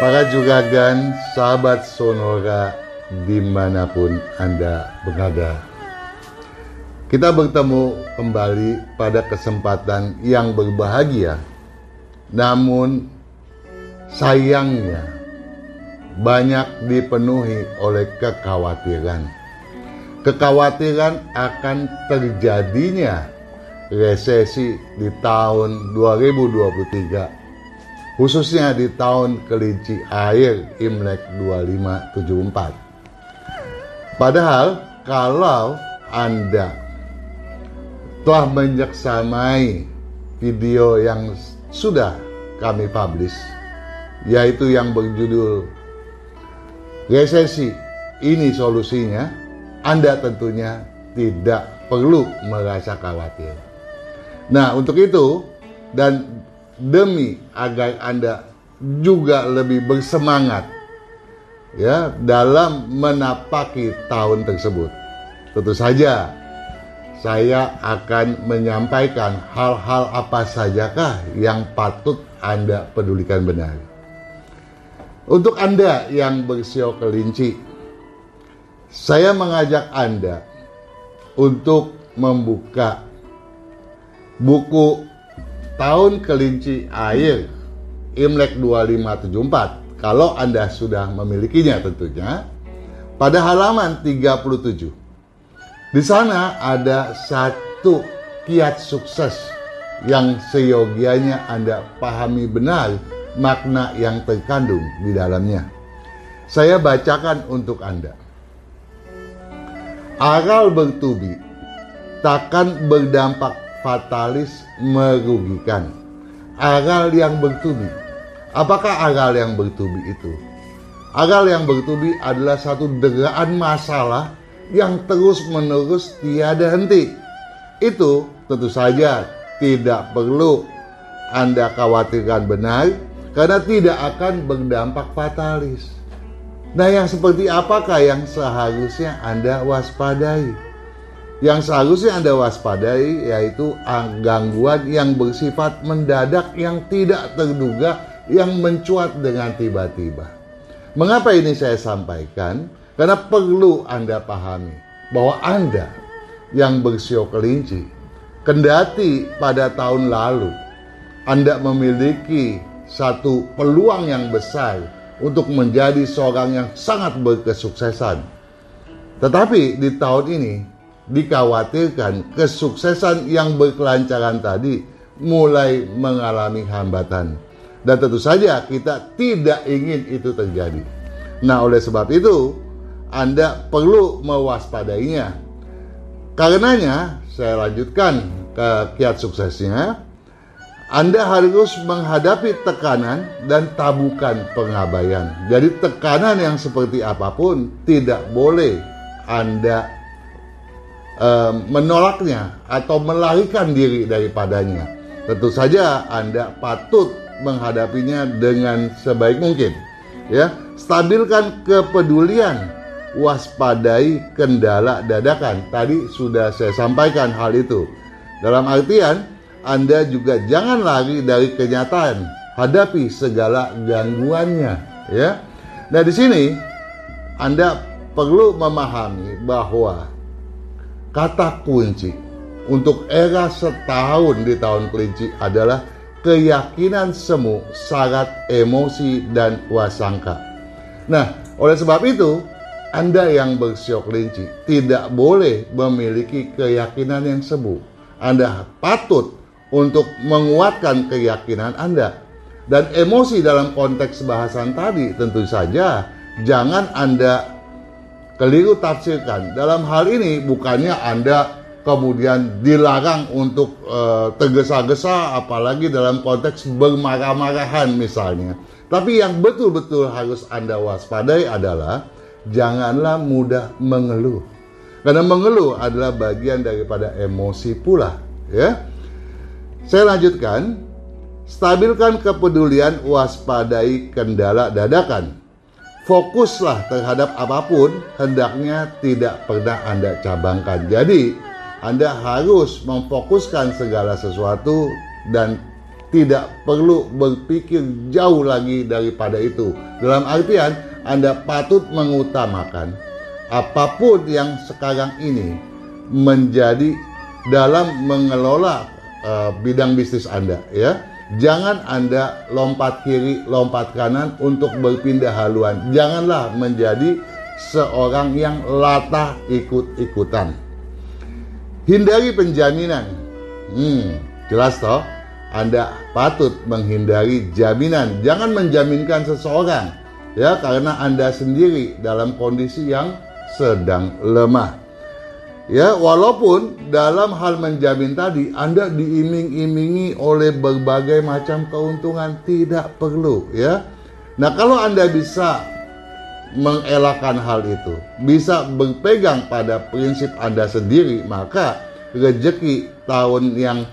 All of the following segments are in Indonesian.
Para juragan, sahabat Sonora, di mana pun Anda berada. Kita bertemu kembali pada kesempatan yang berbahagia. Namun sayangnya banyak dipenuhi oleh kekhawatiran. Kekhawatiran akan terjadinya resesi di tahun 2023 khususnya di tahun kelinci air Imlek 2574. Padahal kalau Anda telah menyeksamai video yang sudah kami publish yaitu yang berjudul resesi ini solusinya Anda tentunya tidak perlu merasa khawatir. Nah, untuk itu dan demi agar Anda juga lebih bersemangat ya dalam menapaki tahun tersebut. Tentu saja saya akan menyampaikan hal-hal apa sajakah yang patut Anda pedulikan benar. Untuk Anda yang bersio kelinci, saya mengajak Anda untuk membuka buku tahun kelinci air Imlek 2574 kalau Anda sudah memilikinya tentunya pada halaman 37 di sana ada satu kiat sukses yang seyogianya Anda pahami benar makna yang terkandung di dalamnya. Saya bacakan untuk Anda. Aral bertubi takkan berdampak fatalis merugikan. Aral yang bertubi. Apakah aral yang bertubi itu? Aral yang bertubi adalah satu deraan masalah yang terus-menerus tiada henti. Itu tentu saja tidak perlu Anda khawatirkan benar karena tidak akan berdampak fatalis. Nah, yang seperti apakah yang seharusnya Anda waspadai? Yang seharusnya Anda waspadai yaitu gangguan yang bersifat mendadak yang tidak terduga yang mencuat dengan tiba-tiba. Mengapa ini saya sampaikan? Karena perlu Anda pahami bahwa Anda yang bersio kelinci, kendati pada tahun lalu Anda memiliki satu peluang yang besar untuk menjadi seorang yang sangat berkesuksesan. Tetapi di tahun ini dikhawatirkan kesuksesan yang berkelancaran tadi mulai mengalami hambatan. Dan tentu saja kita tidak ingin itu terjadi. Nah, oleh sebab itu, Anda perlu mewaspadainya. Karenanya, saya lanjutkan ke kiat suksesnya. Anda harus menghadapi tekanan dan tabukan pengabaian. Jadi tekanan yang seperti apa pun tidak boleh Anda menolaknya atau melarikan diri daripadanya. Tentu saja Anda patut menghadapinya dengan sebaik mungkin. Ya, stabilkan kepedulian, waspadai kendala dadakan. Tadi sudah saya sampaikan hal itu. Dalam artian Anda juga jangan lari dari kenyataan, hadapi segala gangguannya, ya. Nah, di sini Anda perlu memahami bahwa Kata kunci untuk era setahun di tahun kelinci adalah keyakinan semu, syarat emosi, dan wasangka. Nah, oleh sebab itu, Anda yang bersiok kelinci tidak boleh memiliki keyakinan yang semu. Anda patut untuk menguatkan keyakinan Anda. Dan emosi dalam konteks bahasan tadi tentu saja jangan Anda keliru tafsirkan. Dalam hal ini bukannya Anda kemudian dilarang untuk uh, tergesa-gesa apalagi dalam konteks bermarah-marahan misalnya. Tapi yang betul-betul harus Anda waspadai adalah janganlah mudah mengeluh. Karena mengeluh adalah bagian daripada emosi pula, ya. Saya lanjutkan. Stabilkan kepedulian, waspadai kendala dadakan fokuslah terhadap apa pun hendaknya tidak pernah Anda cabangkan. Jadi, Anda harus memfokuskan segala sesuatu dan tidak perlu berpikir jauh lagi daripada itu. Dalam artian, Anda patut mengutamakan apa pun yang sekarang ini menjadi dalam mengelola uh, bidang bisnis Anda ya. Jangan Anda lompat kiri, lompat kanan untuk berpindah haluan. Janganlah menjadi seorang yang latah ikut-ikutan. Hindari penjaminan. Hmm, jelas toh? Anda patut menghindari jaminan. Jangan menjaminkan seseorang ya karena Anda sendiri dalam kondisi yang sedang lemah. Ya, walaupun dalam hal menjamin tadi Anda diiming-imingi oleh berbagai macam keuntungan tidak perlu ya. Nah, kalau Anda bisa mengelakkan hal itu, bisa berpegang pada prinsip Anda sendiri, maka rezeki tahun yang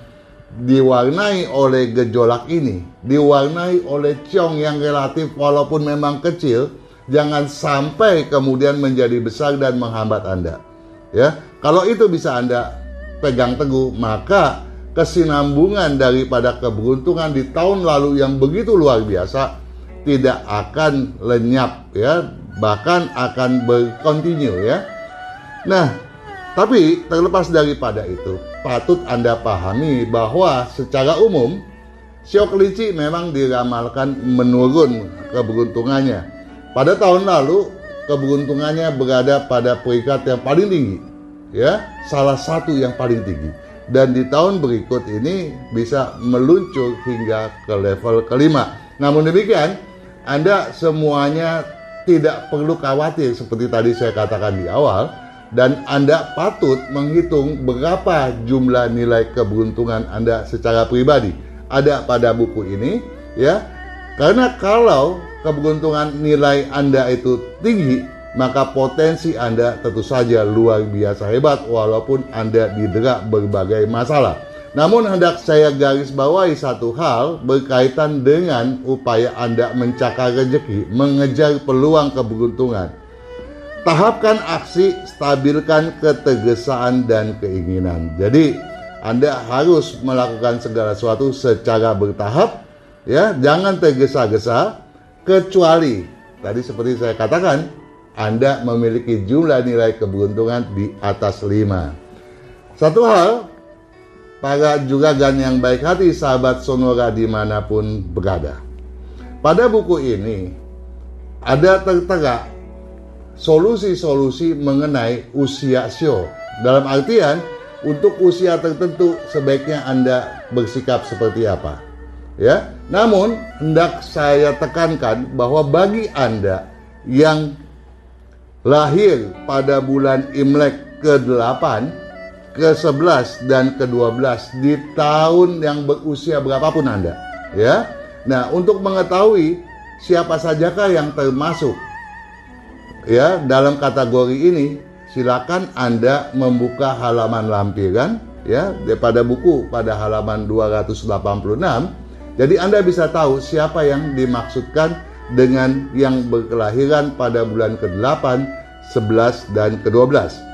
diwarnai oleh gejolak ini, diwarnai oleh ciong yang relatif walaupun memang kecil, jangan sampai kemudian menjadi besar dan menghambat Anda. Ya, kalau itu bisa Anda pegang teguh, maka kesinambungan daripada keberuntungan di tahun lalu yang begitu luar biasa tidak akan lenyap ya bahkan akan berkontinu ya. Nah, tapi terlepas daripada itu, patut Anda pahami bahwa secara umum Sio kelinci memang diramalkan menurun keberuntungannya. Pada tahun lalu keberuntungannya berada pada peringkat yang paling tinggi, ya, salah satu yang paling tinggi. Dan di tahun berikut ini bisa meluncur hingga ke level kelima. Namun demikian, Anda semuanya tidak perlu khawatir seperti tadi saya katakan di awal dan Anda patut menghitung berapa jumlah nilai keberuntungan Anda secara pribadi. Ada pada buku ini ya. Karena kalau keberuntungan nilai Anda itu tinggi, maka potensi Anda tentu saja luar biasa hebat walaupun Anda didera berbagai masalah. Namun hendak saya garis bawahi satu hal berkaitan dengan upaya Anda mencakar rezeki, mengejar peluang keberuntungan. Tahapkan aksi, stabilkan ketegesaan dan keinginan. Jadi, Anda harus melakukan segala sesuatu secara bertahap, ya, jangan tergesa-gesa kecuali tadi seperti saya katakan, Anda memiliki jumlah nilai keberuntungan di atas 5. Satu hal para juragan yang baik hati sahabat Sonora di mana pun berada. Pada buku ini ada tertera solusi-solusi mengenai usia show. Dalam artian untuk usia tertentu sebaiknya Anda bersikap seperti apa. Ya, namun hendak saya tekankan bahwa bagi Anda yang lahir pada bulan Imlek ke-8 ke-11 dan ke-12 di tahun yang berusia berapapun Anda, ya. Nah, untuk mengetahui siapa sajakah yang termasuk ya dalam kategori ini, silakan Anda membuka halaman lampiran ya daripada buku pada halaman 286. Jadi Anda bisa tahu siapa yang dimaksudkan dengan yang berkelahiran pada bulan ke-8, 11 dan ke-12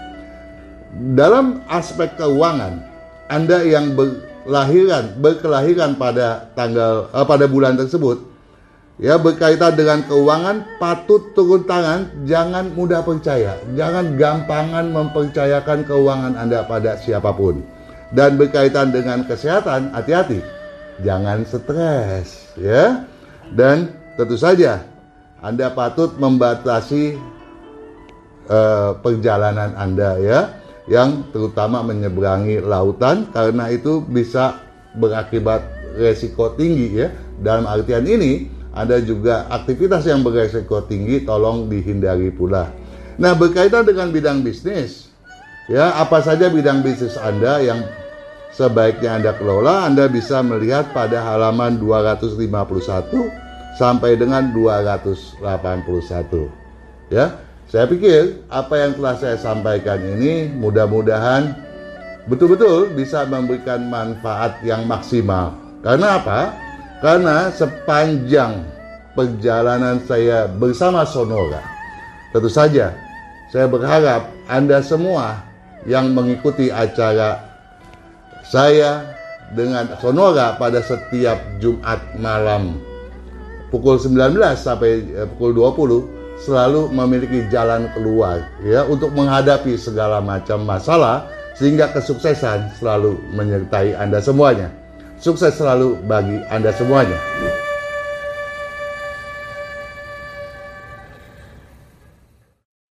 dalam aspek keuangan Anda yang berlahiran berkelahiran pada tanggal eh, pada bulan tersebut ya berkaitan dengan keuangan patut turun tangan jangan mudah percaya. Jangan gampangan mempercayakan keuangan Anda pada siapa pun. Dan berkaitan dengan kesehatan hati-hati. Jangan stres ya. Dan tentu saja Anda patut membatasi uh, perjalanan Anda ya yang terutama menyeberangi lautan karena itu bisa berakibat resiko tinggi ya. Dalam artian ini ada juga aktivitas yang beresiko tinggi tolong dihindari pula. Nah, berkaitan dengan bidang bisnis ya, apa saja bidang bisnis Anda yang sebaiknya Anda kelola, Anda bisa melihat pada halaman 251 sampai dengan 281. Ya. Saya pikir apa yang telah saya sampaikan ini mudah-mudahan betul-betul bisa memberikan manfaat yang maksimal. Karena apa? Karena sepanjang perjalanan saya bersama Sonora, tentu saja saya berharap Anda semua yang mengikuti acara saya dengan Sonora pada setiap Jumat malam pukul 19 sampai eh, pukul 20 selalu memiliki jalan keluar ya untuk menghadapi segala macam masalah sehingga kesuksesan selalu menyertai Anda semuanya. Sukses selalu bagi Anda semuanya.